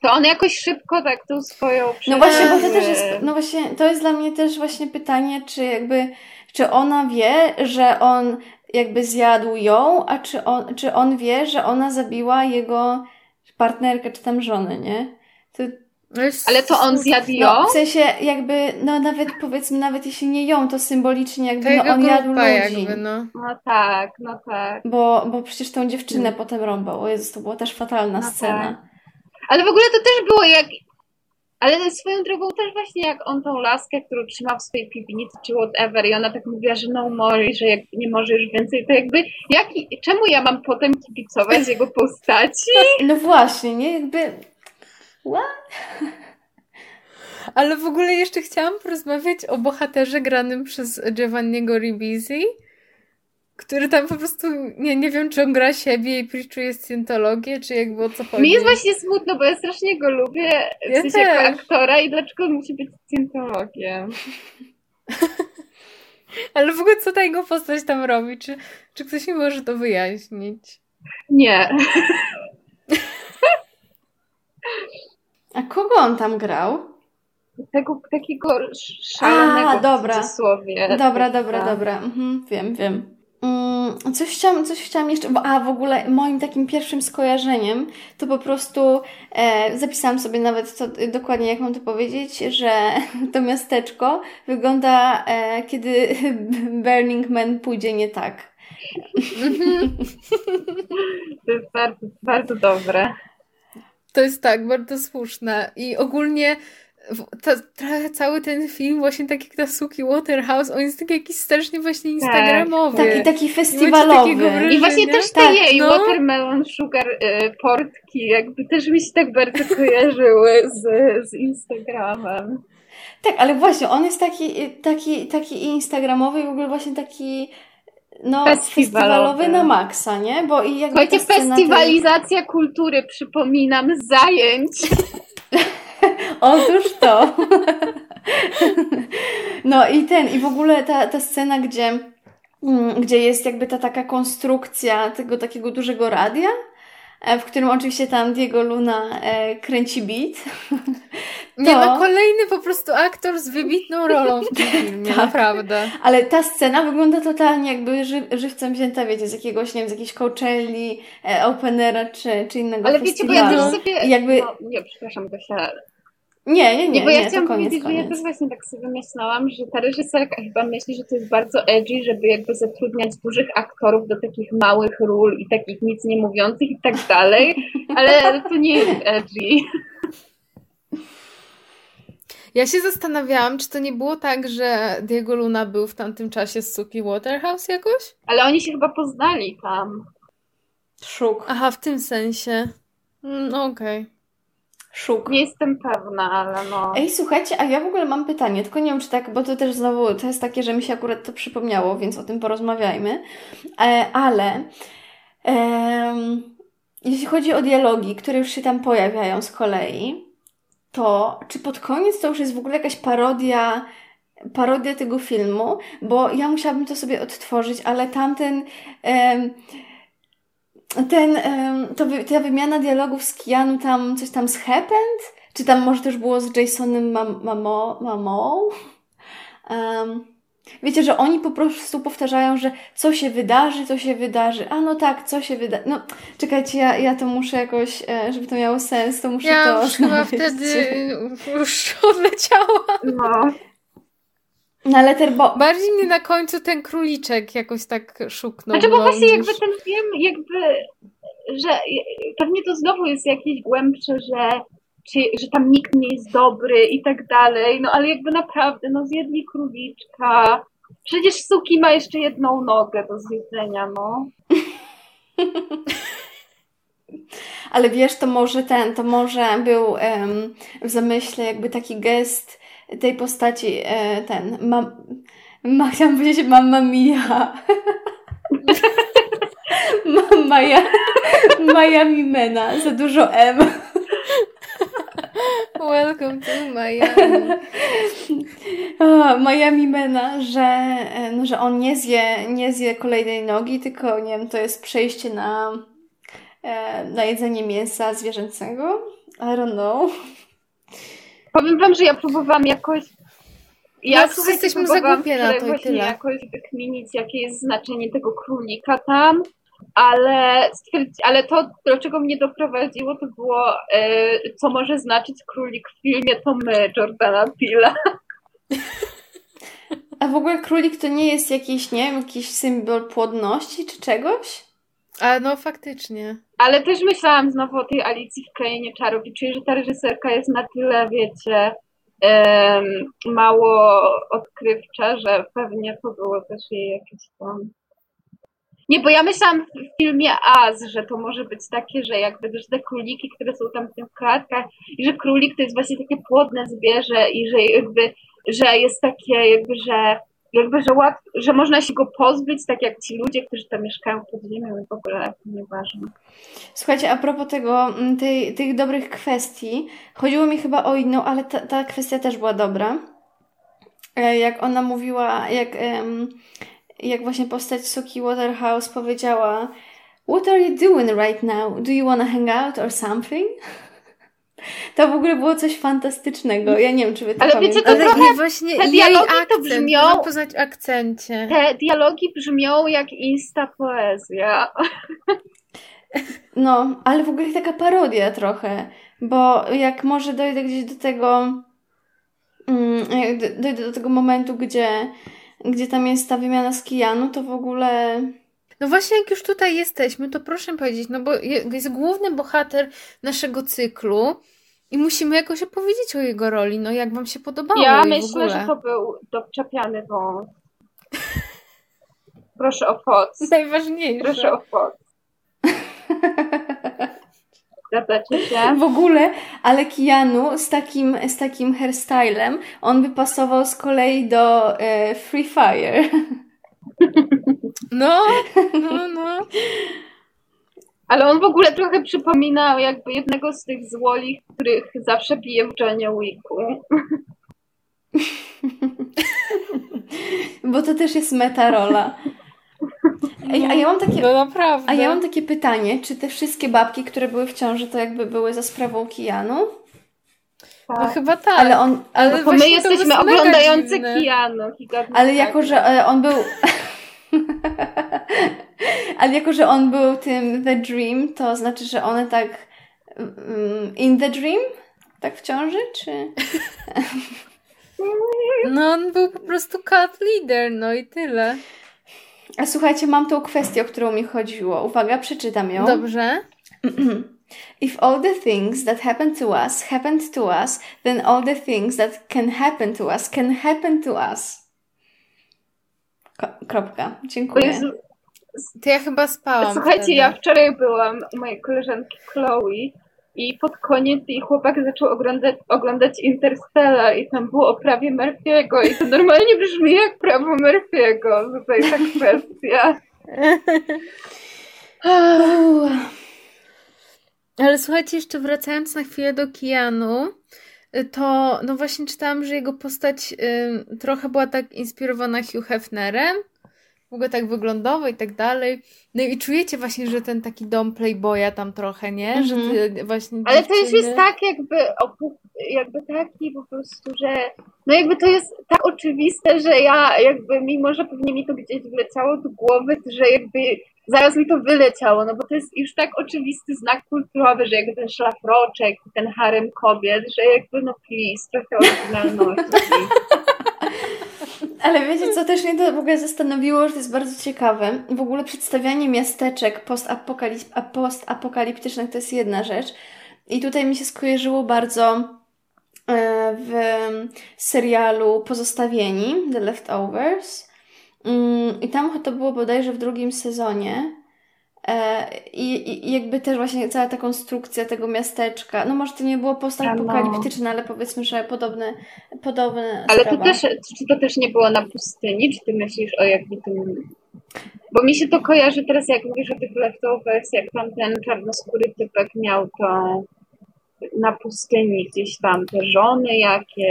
To on jakoś szybko tak tą swoją No właśnie, bo to też jest, no właśnie, to jest dla mnie też właśnie pytanie, czy jakby, czy ona wie, że on jakby zjadł ją, a czy on, czy on wie, że ona zabiła jego partnerkę, czy tam żonę, nie? To, No Ale to on zjadł ją? no, w sensie jakby, no nawet powiedzmy, nawet jeśli nie ją, to symbolicznie To jakby, jego no on jadł ludzi. jakby, no. No tak, no tak. Bo, bo przecież tą dziewczynę potem rąbał. O Jezus, to była też fatalna No scena. Ale w ogóle to też było jak. Ale swoją drogą też właśnie jak on tą laskę, którą trzymał w swojej piwnicy czy whatever i ona tak mówiła, że no more, że jak nie może już więcej, to jakby jaki, czemu ja mam potem kibicować z jego postaci? No właśnie, nie? Jakby... Ale w ogóle jeszcze chciałam porozmawiać o bohaterze granym przez Giovanniego Ribisi, który tam po prostu, nie, nie wiem, czy on gra siebie i preachuje Scientologię, czy jakby o co chodzi. Mi jest właśnie smutno, bo ja strasznie go lubię w Ja sensie jako też. aktora i dlaczego on musi być scientologiem. Ale w ogóle co ta jego postać tam robi? Czy, czy ktoś mi może to wyjaśnić? Nie. A kogo on tam grał? Tego takiego szalonego A, dobra. w cudzysłowie. Dobra, dobra, Tak. dobra. Mhm, wiem, wiem. Mm, coś, chciałam, coś chciałam jeszcze. bo- A w ogóle moim takim pierwszym skojarzeniem to po prostu e, zapisałam sobie nawet co, dokładnie, jak mam to powiedzieć, że to miasteczko wygląda, e, kiedy Burning Man pójdzie nie tak. To jest bardzo, bardzo dobre. To jest tak, bardzo słuszne. I ogólnie trochę cały ten film, właśnie tak jak ta Suki Waterhouse, on jest taki jakiś strasznie właśnie instagramowy. Taki, taki takiego festiwalowy. I właśnie też te Tak, jej no. watermelon sugar y, portki jakby też mi się tak bardzo kojarzyły z, z Instagramem. Tak, ale właśnie, on jest taki, taki, taki instagramowy i w ogóle właśnie taki no, Festiwalowy. festiwalowy na maksa, nie? Bo i jakby Słuchajcie, scena tej- kultury, przypominam, zajęć. Otóż to. No i ten, i w ogóle ta, ta scena, gdzie, mm, gdzie jest jakby ta taka konstrukcja tego takiego dużego radia, e, w którym oczywiście tam Diego Luna e, kręci beat. Nie, To- no kolejny po prostu aktor z wybitną rolą w tym filmie, Tak. naprawdę. Ale ta scena wygląda totalnie jakby ży, żywcem wzięta, wiecie, z jakiegoś, nie wiem, z jakiejś Coachelli, e, Openera czy, czy innego Ale wiecie, bo ja festiwalu. też sobie... I jakby... No, nie, przepraszam, Gosia. Nie, nie, nie, Nie, bo ja nie, to chciałam koniec, powiedzieć, że ja koniec. też właśnie tak sobie myślałam, że ta reżyserka chyba myśli, że to jest bardzo edgy, żeby jakby zatrudniać dużych aktorów do takich małych ról i takich nic nie mówiących i tak dalej, ale to nie jest edgy. Ja się zastanawiałam, czy to nie było tak, że Diego Luna był w tamtym czasie z Suki Waterhouse jakoś? Ale oni się chyba poznali tam. Szuk, Aha, w tym sensie. Mm, No okej. Szuk. Nie jestem pewna, ale no. Ej, słuchajcie, a ja w ogóle mam pytanie, tylko nie wiem, czy tak, bo to też znowu, to jest takie, że mi się akurat to przypomniało, więc o tym porozmawiajmy. E, ale em, jeśli chodzi o dialogi, które już się tam pojawiają z kolei, to czy pod koniec to już jest w ogóle jakaś parodia, parodia tego filmu? Bo ja musiałabym to sobie odtworzyć, ale tamten... em, ten, to, ta wymiana dialogów z Keanu tam, coś tam z Happened? Czy tam może też było z Jasonem mam, mamo, mamą? Em, wiecie, że oni po prostu powtarzają, że co się wydarzy, co się wydarzy. A no tak, co się wydarzy. No, czekajcie, ja, ja to muszę jakoś, e, żeby to miało sens, to muszę Ja to już chyba wtedy już odleciała. no. Na letterbo... Bardziej mnie na końcu ten króliczek jakoś tak szuknął. Znaczy, bo no, właśnie już- jakby ten film, jakby, że pewnie to znowu jest jakieś głębsze, że, czy, że tam nikt nie jest dobry i tak dalej, no ale jakby naprawdę, no zjedli króliczka. Przecież Suki ma jeszcze jedną nogę do zjedzenia, no. Ale wiesz, to może ten, to może był em, w zamyśle jakby taki gest tej postaci, e, ten, ma, ma, chciałam powiedzieć Mamma Mia. Ma- Maja, Miami Mena, za dużo M. Welcome to Miami. A, Miami Mena, że, e, no, że on nie zje, nie zje kolejnej nogi, tylko nie wiem, to jest przejście na, e, na jedzenie mięsa zwierzęcego. I don't know. Powiem wam, że ja próbowałam jakoś. Ja No, słuchajcie, jesteśmy za głupie na to i tyle. jakoś wykminić, jakie jest znaczenie tego królika tam, ale stwierdzi, ale to, do czego mnie doprowadziło, to było, e, co może znaczyć królik w filmie, to my, Jordana Pila. A w ogóle królik to nie jest jakiś, nie wiem, jakiś symbol płodności czy czegoś? A no faktycznie. Ale też myślałam znowu o tej Alicji w Krainie Czarów i czuję, że ta reżyserka jest na tyle, wiecie, em, mało odkrywcza, że pewnie to było też jej jakieś tam... Nie, bo ja myślałam w filmie Az, że to może być takie, że jakby że te króliki, które są tam w tych klatkach i że królik to jest właśnie takie płodne zwierzę i że jakby, że jest takie jakby, że jakby, że, łat, że można się go pozbyć, tak jak ci ludzie, którzy tam mieszkają pod ziemią i w ogóle nieważne. Słuchajcie, a propos tego, mm, tej, tych dobrych kwestii, chodziło mi chyba o inną, ale ta, ta kwestia też była dobra. E, Jak ona mówiła, jak, jak właśnie postać Soki Waterhouse powiedziała What are you doing right now? Do you wanna hang out or something? To w ogóle było coś fantastycznego. Ja nie wiem, czy wy to Ale wiecie, to Ale nie, właśnie te dialogi to akcent, brzmią- można poznać akcencie. Te dialogi brzmią jak insta poezja. No, ale w ogóle taka parodia trochę, bo jak może dojdę gdzieś do tego, mm, dojdę do tego momentu, gdzie, gdzie tam jest ta wymiana z Kijanu, to w ogóle No właśnie, jak już tutaj jesteśmy, to proszę powiedzieć, no bo je- jest główny bohater naszego cyklu i musimy jakoś opowiedzieć o jego roli. No jak wam się podobało Ja myślę, że to był dopczapiany wąs. Proszę o foc. Najważniejsze. Proszę o foc. Zgadzacie się? w ogóle, ale Kijanu z takim, z takim hairstylem, on by pasował z kolei do e, Free Fire. No, no, no. Ale on w ogóle trochę przypominał jakby jednego z tych złoli, których zawsze bije w Johnie Wicku. Bo to też jest meta rola. Ej, a ja mam takie, No naprawdę. A ja mam takie pytanie, czy te wszystkie babki, które były w ciąży, to jakby były za sprawą Kijanu? No chyba tak. Ale on, Ale Bo my jesteśmy dziwne. Kijanu. Ale jako, że e, on był... ale jako, że on był tym The Dream, to znaczy, że one tak mm, in the dream? Tak w ciąży, czy... No on był po prostu cut leader, no i tyle. A słuchajcie, mam tą kwestię, o którą mi chodziło. Uwaga, przeczytam ją. Dobrze. If all the things that happen to us happened to us, then all the things that can happen to us can happen to us. Kropka. Dziękuję. To ja chyba spałam Słuchajcie, wtedy. ja wczoraj byłam u mojej koleżanki Chloe i pod koniec jej chłopak zaczął oglądać, oglądać Interstellar i tam było o prawie Murphy'ego i to normalnie brzmi jak prawo Murphy'ego, tutaj ta kwestia. Ale słuchajcie, jeszcze wracając na chwilę do Keanu, y, to no właśnie czytałam, że jego postać y, trochę była tak inspirowana Hugh Hefnerem. W ogóle tak wyglądowo i tak dalej. No i czujecie właśnie, że ten taki dom playboya tam trochę, nie? Że ty właśnie Ale to już dziewczyny- jest tak jakby, jakby taki po prostu, że no jakby to jest tak oczywiste, że ja jakby mimo, że pewnie mi to gdzieś wleciało do głowy, że jakby zaraz mi to wyleciało, no bo to jest już tak oczywisty znak kulturowy, że jakby ten szlafroczek, ten harem kobiet, że jakby no please, trochę oryginalności. Ale wiecie, co też mnie to w ogóle zastanowiło, że to jest bardzo ciekawe. W ogóle przedstawianie miasteczek postapokaliptycznych to jest jedna rzecz. I tutaj mi się skojarzyło bardzo e, w serialu Pozostawieni, The Leftovers. Mm, I tam to było bodajże w drugim sezonie. E, I, I jakby też właśnie cała ta konstrukcja tego miasteczka. No może to nie było postapokaliptyczne, ale powiedzmy, że podobne, podobne Ale to też, czy to też nie było na pustyni? Czy ty myślisz o jakby tym... Bo mi się to kojarzy teraz, jak mówisz o tych leftovers, jak tam ten czarnoskóry typek miał to na pustyni gdzieś tam, te żony.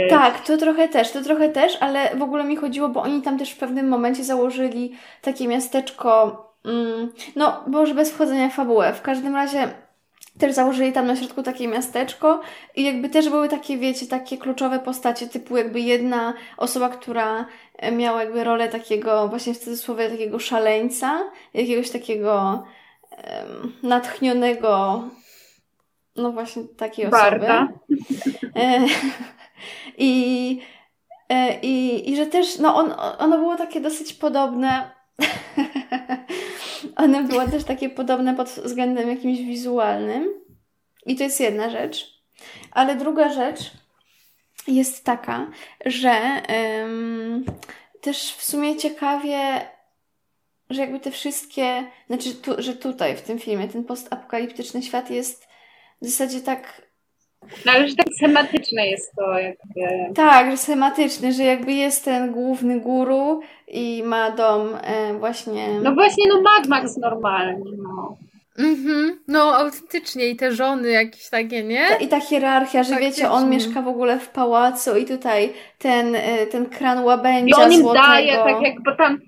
Tak, to trochę też, to trochę też, ale w ogóle mi chodziło, bo oni tam też w pewnym momencie założyli takie miasteczko, mm, no może bez wchodzenia w fabułę. W każdym razie też założyli tam na środku takie miasteczko i jakby też były takie, wiecie, takie kluczowe postacie, typu jakby jedna osoba, która miała jakby rolę takiego, właśnie w cudzysłowie, takiego szaleńca, jakiegoś takiego um, natchnionego, no właśnie takiej osoby. E, I, e, i, I że też, no on, ono było takie dosyć podobne one było też takie podobne pod względem jakimś wizualnym. I to jest jedna rzecz. Ale druga rzecz jest taka, że też w sumie ciekawie, że jakby te wszystkie, znaczy, tu, że tutaj w tym filmie ten postapokaliptyczny świat jest w zasadzie tak no ale że tak schematyczne jest to jakby. Tak, że schematyczny, że jakby jest ten główny guru i ma dom e, właśnie... No właśnie, no Mad Max normalnie, no. Mhm, no autentycznie i te żony jakieś takie, nie? I ta hierarchia, że wiecie, on mieszka w ogóle w pałacu i tutaj ten, e, ten kran łabędzia I on im złotego. daje, tak jak, bo tam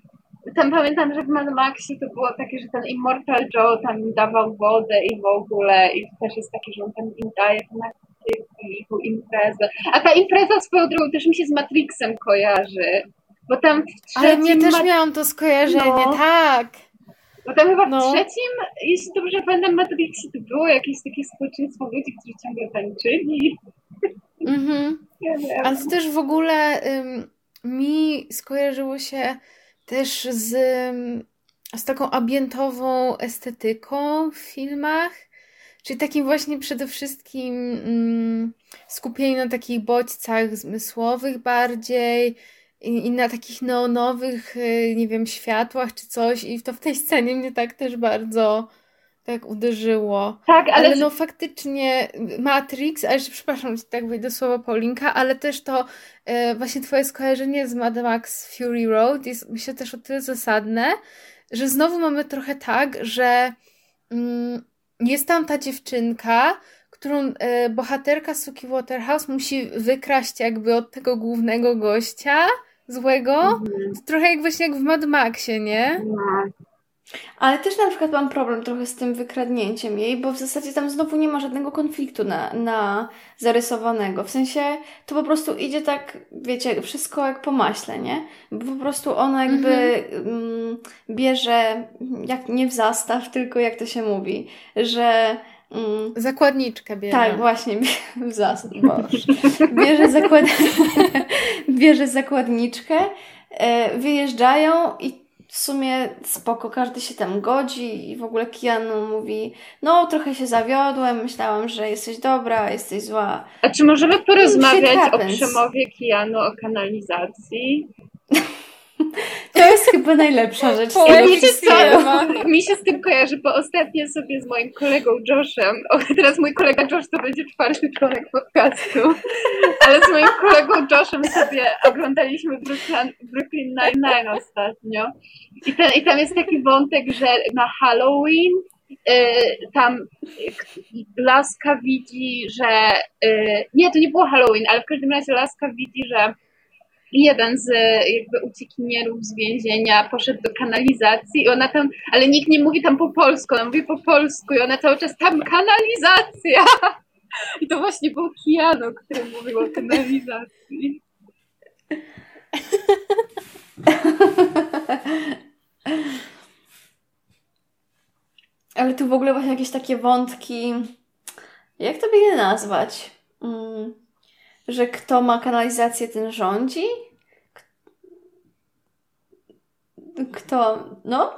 tam pamiętam, że w Mad Maxie to było takie, że ten Immortal Joe tam im dawał wodę i w ogóle i też jest takie, że on tam im daje narkotyki, tą imprezę. A ta impreza swoją drogą też mi się z Matrixem kojarzy, bo tam w trzecim... Ale mnie też miałam to skojarzenie, no. tak. Bo tam chyba no. w trzecim, jeśli dobrze pamiętam, Matrixie to było jakieś takie społeczeństwo ludzi, którzy ciągle tańczyli. Mhm. Ja Ale to też w ogóle ym, mi skojarzyło się też z, z taką ambientową estetyką w filmach, czyli takim właśnie przede wszystkim mm, skupieniu na takich bodźcach zmysłowych bardziej i, i, na takich neonowych, nie wiem, światłach czy coś. I to w tej scenie mnie tak też bardzo tak uderzyło. Tak, ale... ale no faktycznie Matrix, a jeszcze przepraszam, tak wejdę słowo Paulinka, ale też to e, właśnie twoje skojarzenie z Mad Max Fury Road jest myślę też o tyle zasadne, że znowu mamy trochę tak, że mm, jest tam ta dziewczynka, którą e, bohaterka Suki Waterhouse musi wykraść jakby od tego głównego gościa złego, Mhm. trochę jak właśnie jak w Mad Maxie, nie? No. Ale też na przykład mam problem trochę z tym wykradnięciem jej, bo w zasadzie tam znowu nie ma żadnego konfliktu na, na zarysowanego. W sensie to po prostu idzie tak, wiecie, wszystko jak po maśle, nie? Bo po prostu ona jakby mm, bierze, jak nie w zastaw, tylko jak to się mówi, że mm, Zakładniczkę bierze. tak, właśnie, w Boże. Bierze, zakład... bierze zakładniczkę, e, wyjeżdżają i w sumie spoko, każdy się tam godzi i w ogóle Keanu mówi, no trochę się zawiodłem, myślałam, że jesteś dobra, jesteś zła. A czy możemy porozmawiać o przemowie Kijanu, o kanalizacji? To jest chyba najlepsza rzecz. Wiecie wszystkiego. co? Mi się z tym kojarzy, bo ostatnio sobie z moim kolegą Joshem, o, teraz mój kolega Josh to będzie czwarty członek podcastu, ale z moim kolegą Joshem sobie oglądaliśmy Brooklyn, Brooklyn Nine-Nine ostatnio i, ten, i tam jest taki wątek, że na Halloween y, tam Laska widzi, że y, nie, to nie było Halloween, ale w każdym razie Laska widzi, że jeden z jakby uciekinierów z więzienia poszedł do kanalizacji i ona tam, ale nikt nie mówi tam po polsku, ona mówi po polsku i ona cały czas tam kanalizacja. I to właśnie był Kiano, który mówił o kanalizacji. Ale tu w ogóle właśnie jakieś takie wątki, jak to by je nazwać? Mm, że kto ma kanalizację, ten rządzi? Kto, no,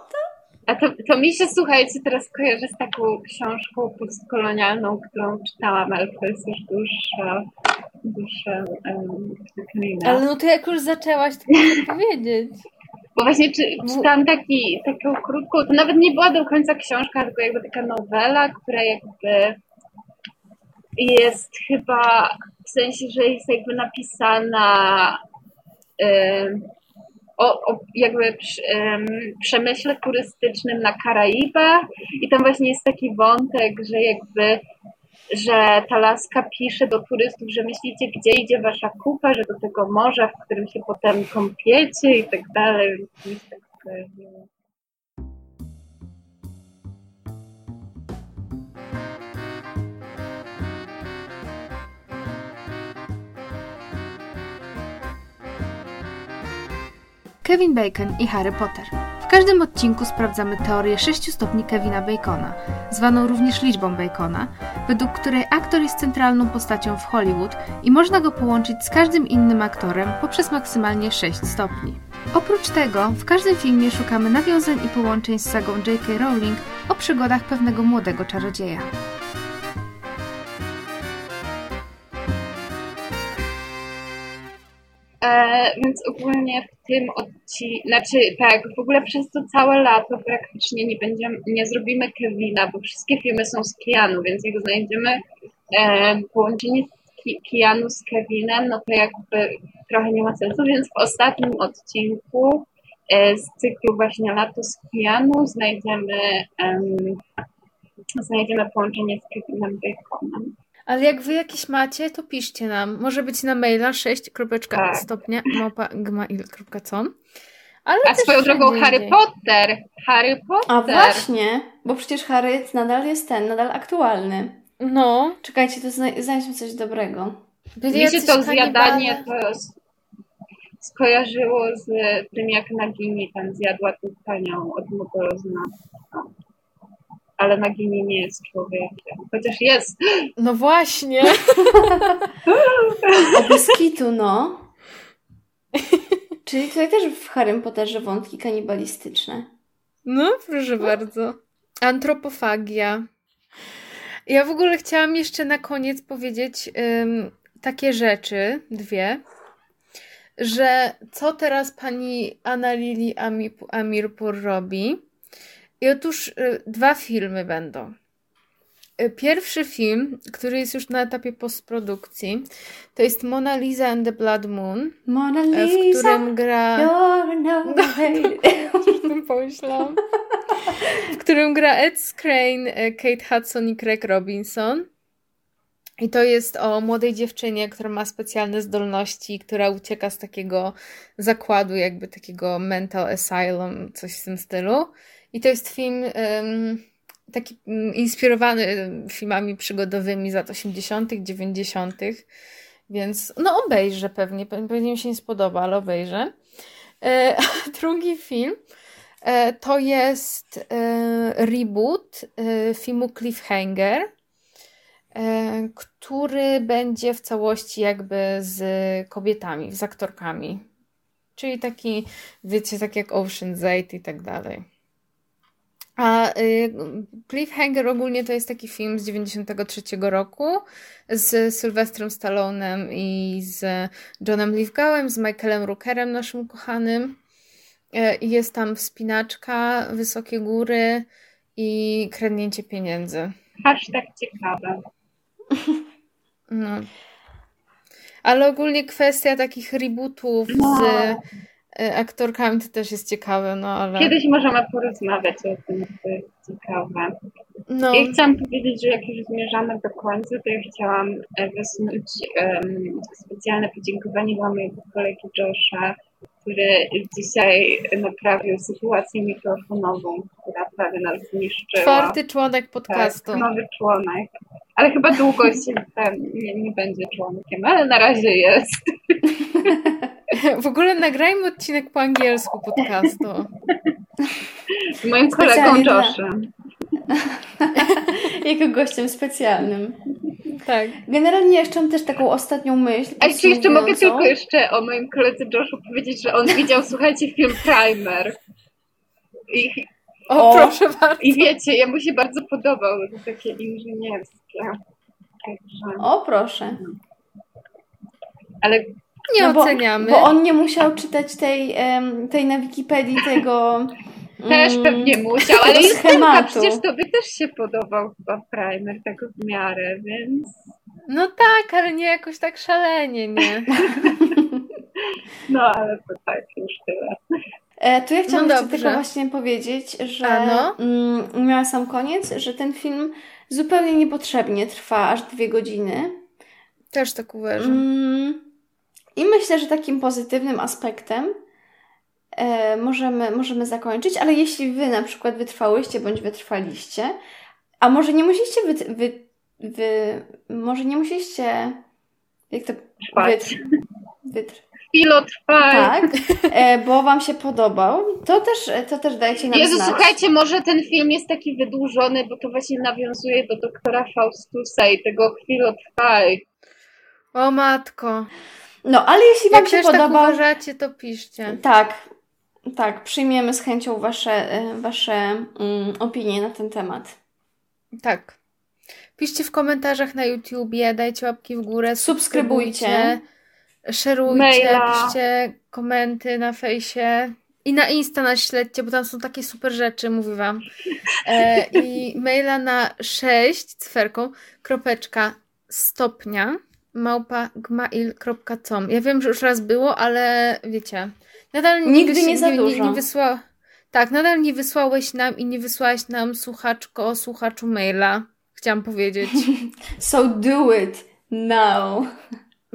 A to, to mi się, słuchajcie, teraz kojarzy z taką książką postkolonialną, którą czytałam, ale to jest już dłuższa, dłuższa um. Ale no to jak już zaczęłaś, to muszę powiedzieć. Bo właśnie czy, czytałam taki, taką krótką, to nawet nie była do końca książka, tylko jakby taka nowela, która jakby jest chyba, w sensie, że jest jakby napisana ym, o, o jakby ym, przemyśle turystycznym na Karaibach i tam właśnie jest taki wątek, że jakby że ta laska pisze do turystów, że myślicie, gdzie idzie wasza kupa, że do tego morza, w którym się potem kąpiecie i tak dalej. Więc tak Kevin Bacon i Harry Potter. W każdym odcinku sprawdzamy teorię 6 stopni Kevina Bacona, zwaną również liczbą Bacona, według której aktor jest centralną postacią w Hollywood i można go połączyć z każdym innym aktorem poprzez maksymalnie 6 stopni. Oprócz tego, w każdym filmie szukamy nawiązań i połączeń z sagą J.K. Rowling o przygodach pewnego młodego czarodzieja. Więc ogólnie w tym odcinku, znaczy tak, w ogóle przez to całe lato praktycznie nie będziemy, nie zrobimy Kevina, bo wszystkie filmy są z Keanu, więc jak znajdziemy e, połączenie Keanu z Kevinem, no to jakby trochę nie ma sensu, więc w ostatnim odcinku e, z cyklu właśnie Lato z Keanu znajdziemy, znajdziemy połączenie z Kevinem Baconem. Ale jak wy jakieś macie, to piszcie nam. Może być na maila 6 Tak. stopnia małpa gmail.com. Ale A swoją drogą Harry. Potter, Harry Potter. A właśnie, bo przecież Harry nadal jest ten, nadal aktualny. No, Czekajcie, to zna- znajdźmy coś dobrego. byli jacyś to zjadanie to skojarzyło z tym, jak Nagini tam zjadła tą panią od Mugolozna. Ale Nagini nie jest człowiekiem. Chociaż jest. No właśnie. O Beskitu, no. Czyli tutaj też w Harrym Potterze wątki kanibalistyczne. No, proszę bardzo. Antropofagia. Ja w ogóle chciałam jeszcze na koniec powiedzieć ym, takie rzeczy, dwie, że co teraz pani Anna Lili Ami- Amirpur robi. I otóż y, dwa filmy będą. Y, Pierwszy film, który jest już na etapie postprodukcji, to jest Mona Lisa and the Blood Moon, Mona w Lisa, którym gra... you're no pomyślałam. W którym gra Ed Skrein, e, Kate Hudson i Craig Robinson. I to jest o młodej dziewczynie, która ma specjalne zdolności, która ucieka z takiego zakładu, jakby takiego mental asylum, coś w tym stylu. I to jest film taki mm, inspirowany filmami przygodowymi z lat 80., 90., więc no obejrzę pewnie, pe- pewnie mi się nie spodoba, ale obejrzę. E, drugi film e, to jest e, reboot e, filmu Cliffhanger, e, który będzie w całości jakby z kobietami, z aktorkami. Czyli taki, wiecie, tak jak Ocean's 8 i tak dalej. A y, Cliffhanger ogólnie to jest taki film z 93 roku z Sylwestrem Stallonem i z Johnem Lithgowem, z Michaelem Rookerem, naszym kochanym. E, jest tam wspinaczka, wysokie góry i kradnięcie pieniędzy. Hashtag ciekawe. No. Ale ogólnie kwestia takich rebootów z No. Aktorkami to też jest ciekawe, no ale... Kiedyś możemy porozmawiać o tym, to jest ciekawe. No, Ja chciałam powiedzieć, że jak już zmierzamy do końca, to ja chciałam e, wysnuć em, specjalne podziękowanie dla mojego kolegi Josha, który dzisiaj naprawił sytuację mikrofonową, która prawie nas zniszczyła. czwarty członek podcastu. Tak, nowy członek. Ale chyba długo się nie, nie będzie członkiem, ale na razie jest. W ogóle nagrajmy odcinek po angielsku podcastu. Z moim kolegą Joshem. Jako gościem specjalnym. Tak. Generalnie jeszcze mam też taką ostatnią myśl. A czy jeszcze mogę tylko jeszcze o moim koledze Joshu powiedzieć, że on widział, słuchajcie, film Primer. I, O, O. proszę bardzo. I wiecie, ja mu się bardzo podobał, to takie inżynierskie. Także, O, proszę. ale Nie No bo- oceniamy. Bo on nie musiał czytać tej, tej na Wikipedii tego. też mm, pewnie musiał, ale schematu. przecież tobie też się podobał chyba Primer, tak w miarę, więc No tak, ale nie jakoś tak szalenie, nie? no, ale to tak, już tyle. E, to ja chciałam No tylko właśnie powiedzieć, że A no? mm, miała sam koniec, że ten film zupełnie niepotrzebnie trwa aż dwie godziny. Też tak uważam. Mm, I myślę, że takim pozytywnym aspektem e, możemy, możemy zakończyć, ale jeśli wy na przykład wytrwałyście bądź wytrwaliście, a może nie musieliście wy, wy, wy może nie musieliście jak to wytr, wytr, chwilo trwa. Tak, e, bo Wam się podobał. To też, to też dajcie nam Jezu, znać. słuchajcie, może ten film jest taki wydłużony, bo to właśnie nawiązuje do doktora Faustusa i tego chwilo trwaj. O matko. No, ale jeśli Wam Jak się też tak podobał... uważacie, to piszcie. Tak, tak, przyjmiemy z chęcią Wasze, e, wasze mm, opinie na ten temat. Tak. Piszcie w komentarzach na YouTubie, dajcie łapki w górę, Subskrybujcie. subskrybujcie, szerujcie, Maila. piszcie komenty na fejsie i na Insta nas śledźcie, bo tam są takie super rzeczy, mówię wam. E, I maila na 6 cferką, kropeczka, stopnia, małpa gmail.com. Ja wiem, że już raz było, ale wiecie, nadal Nigdy wys- nie za nie, dużo. nie wysła... Tak, nadal nie wysłałeś nam i nie wysłałaś nam słuchaczko, słuchaczu maila. Chciałam powiedzieć. So do it now.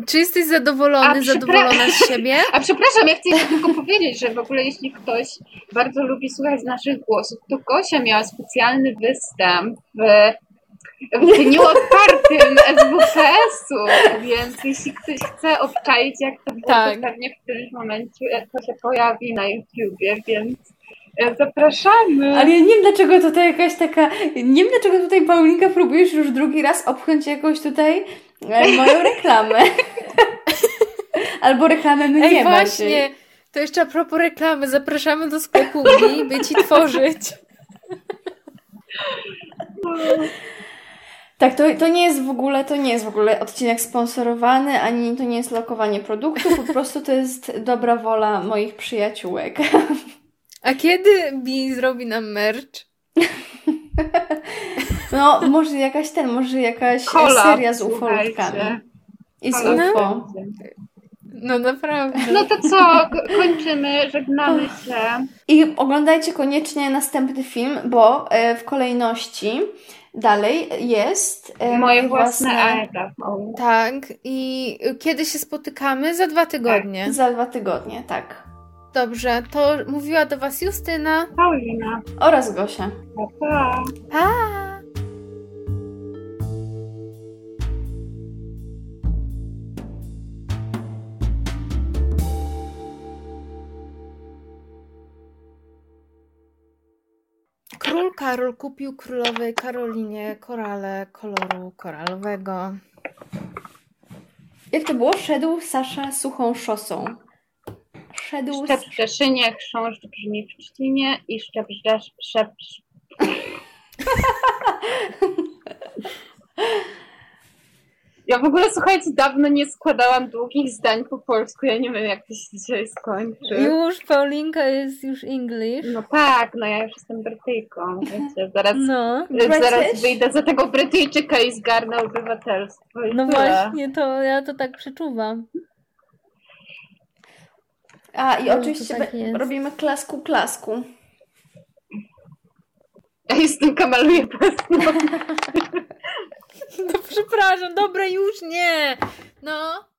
Czy jesteś zadowolony, A, przepra- zadowolona z siebie? A przepraszam, ja chcę tylko powiedzieć, że w ogóle jeśli ktoś bardzo lubi słuchać naszych głosów, to Gosia miała specjalny występ w, w dniu otwartym SWPS-u, więc jeśli ktoś chce obczaić jak to było, Tak. to pewnie w którymś momencie to się pojawi na YouTubie, więc e, zapraszamy. Ale ja nie wiem, dlaczego tutaj jakaś taka... Nie wiem, dlaczego tutaj Paulinka próbujesz już drugi raz obchnąć jakoś tutaj e, moją reklamę. Albo reklamę mnie Ej, właśnie! To jeszcze a propos reklamy. Zapraszamy do sklepu Uli, by ci tworzyć. Tak, to, to nie jest w ogóle, to nie jest w ogóle odcinek sponsorowany, ani to nie jest lokowanie produktu, po prostu to jest dobra wola moich przyjaciółek. A kiedy Bi zrobi nam merch? No, może jakaś ten, może jakaś Kola, seria z ufolotkami. I z Kola UFO. No naprawdę. No to co, ko- kończymy, żegnamy się. I oglądajcie koniecznie następny film, bo e, w kolejności dalej jest e, Moje własne Aega. Tak. I kiedy się spotykamy? Za dwa tygodnie. Za dwa tygodnie, tak. Dobrze, to mówiła do Was Justyna. Paulina. Oraz Gosia. Pa, pa. Pa! Król Karol kupił królowej Karolinie korale koloru koralowego. Jak to było? Szedł Sasza suchą szosą. Szedł... Szczep w Cieszynie, chrząszcz brzmi w Trzcinie i szczep żdesz, szep, Ja w ogóle, słuchajcie, dawno nie składałam długich zdań po polsku. Ja nie wiem, jak to się dzisiaj skończy. Już Paulinka jest już English. No tak, no ja już jestem Brytyjką, wiecie, zaraz, No, zaraz wyjdę za tego Brytyjczyka i zgarnę obywatelstwo. I no tyle. właśnie, to ja to tak przeczuwam. A, i No, oczywiście tak robimy klasku, klasku. Ja jestem kamaluję pasmo. No przepraszam, dobra, już nie. No.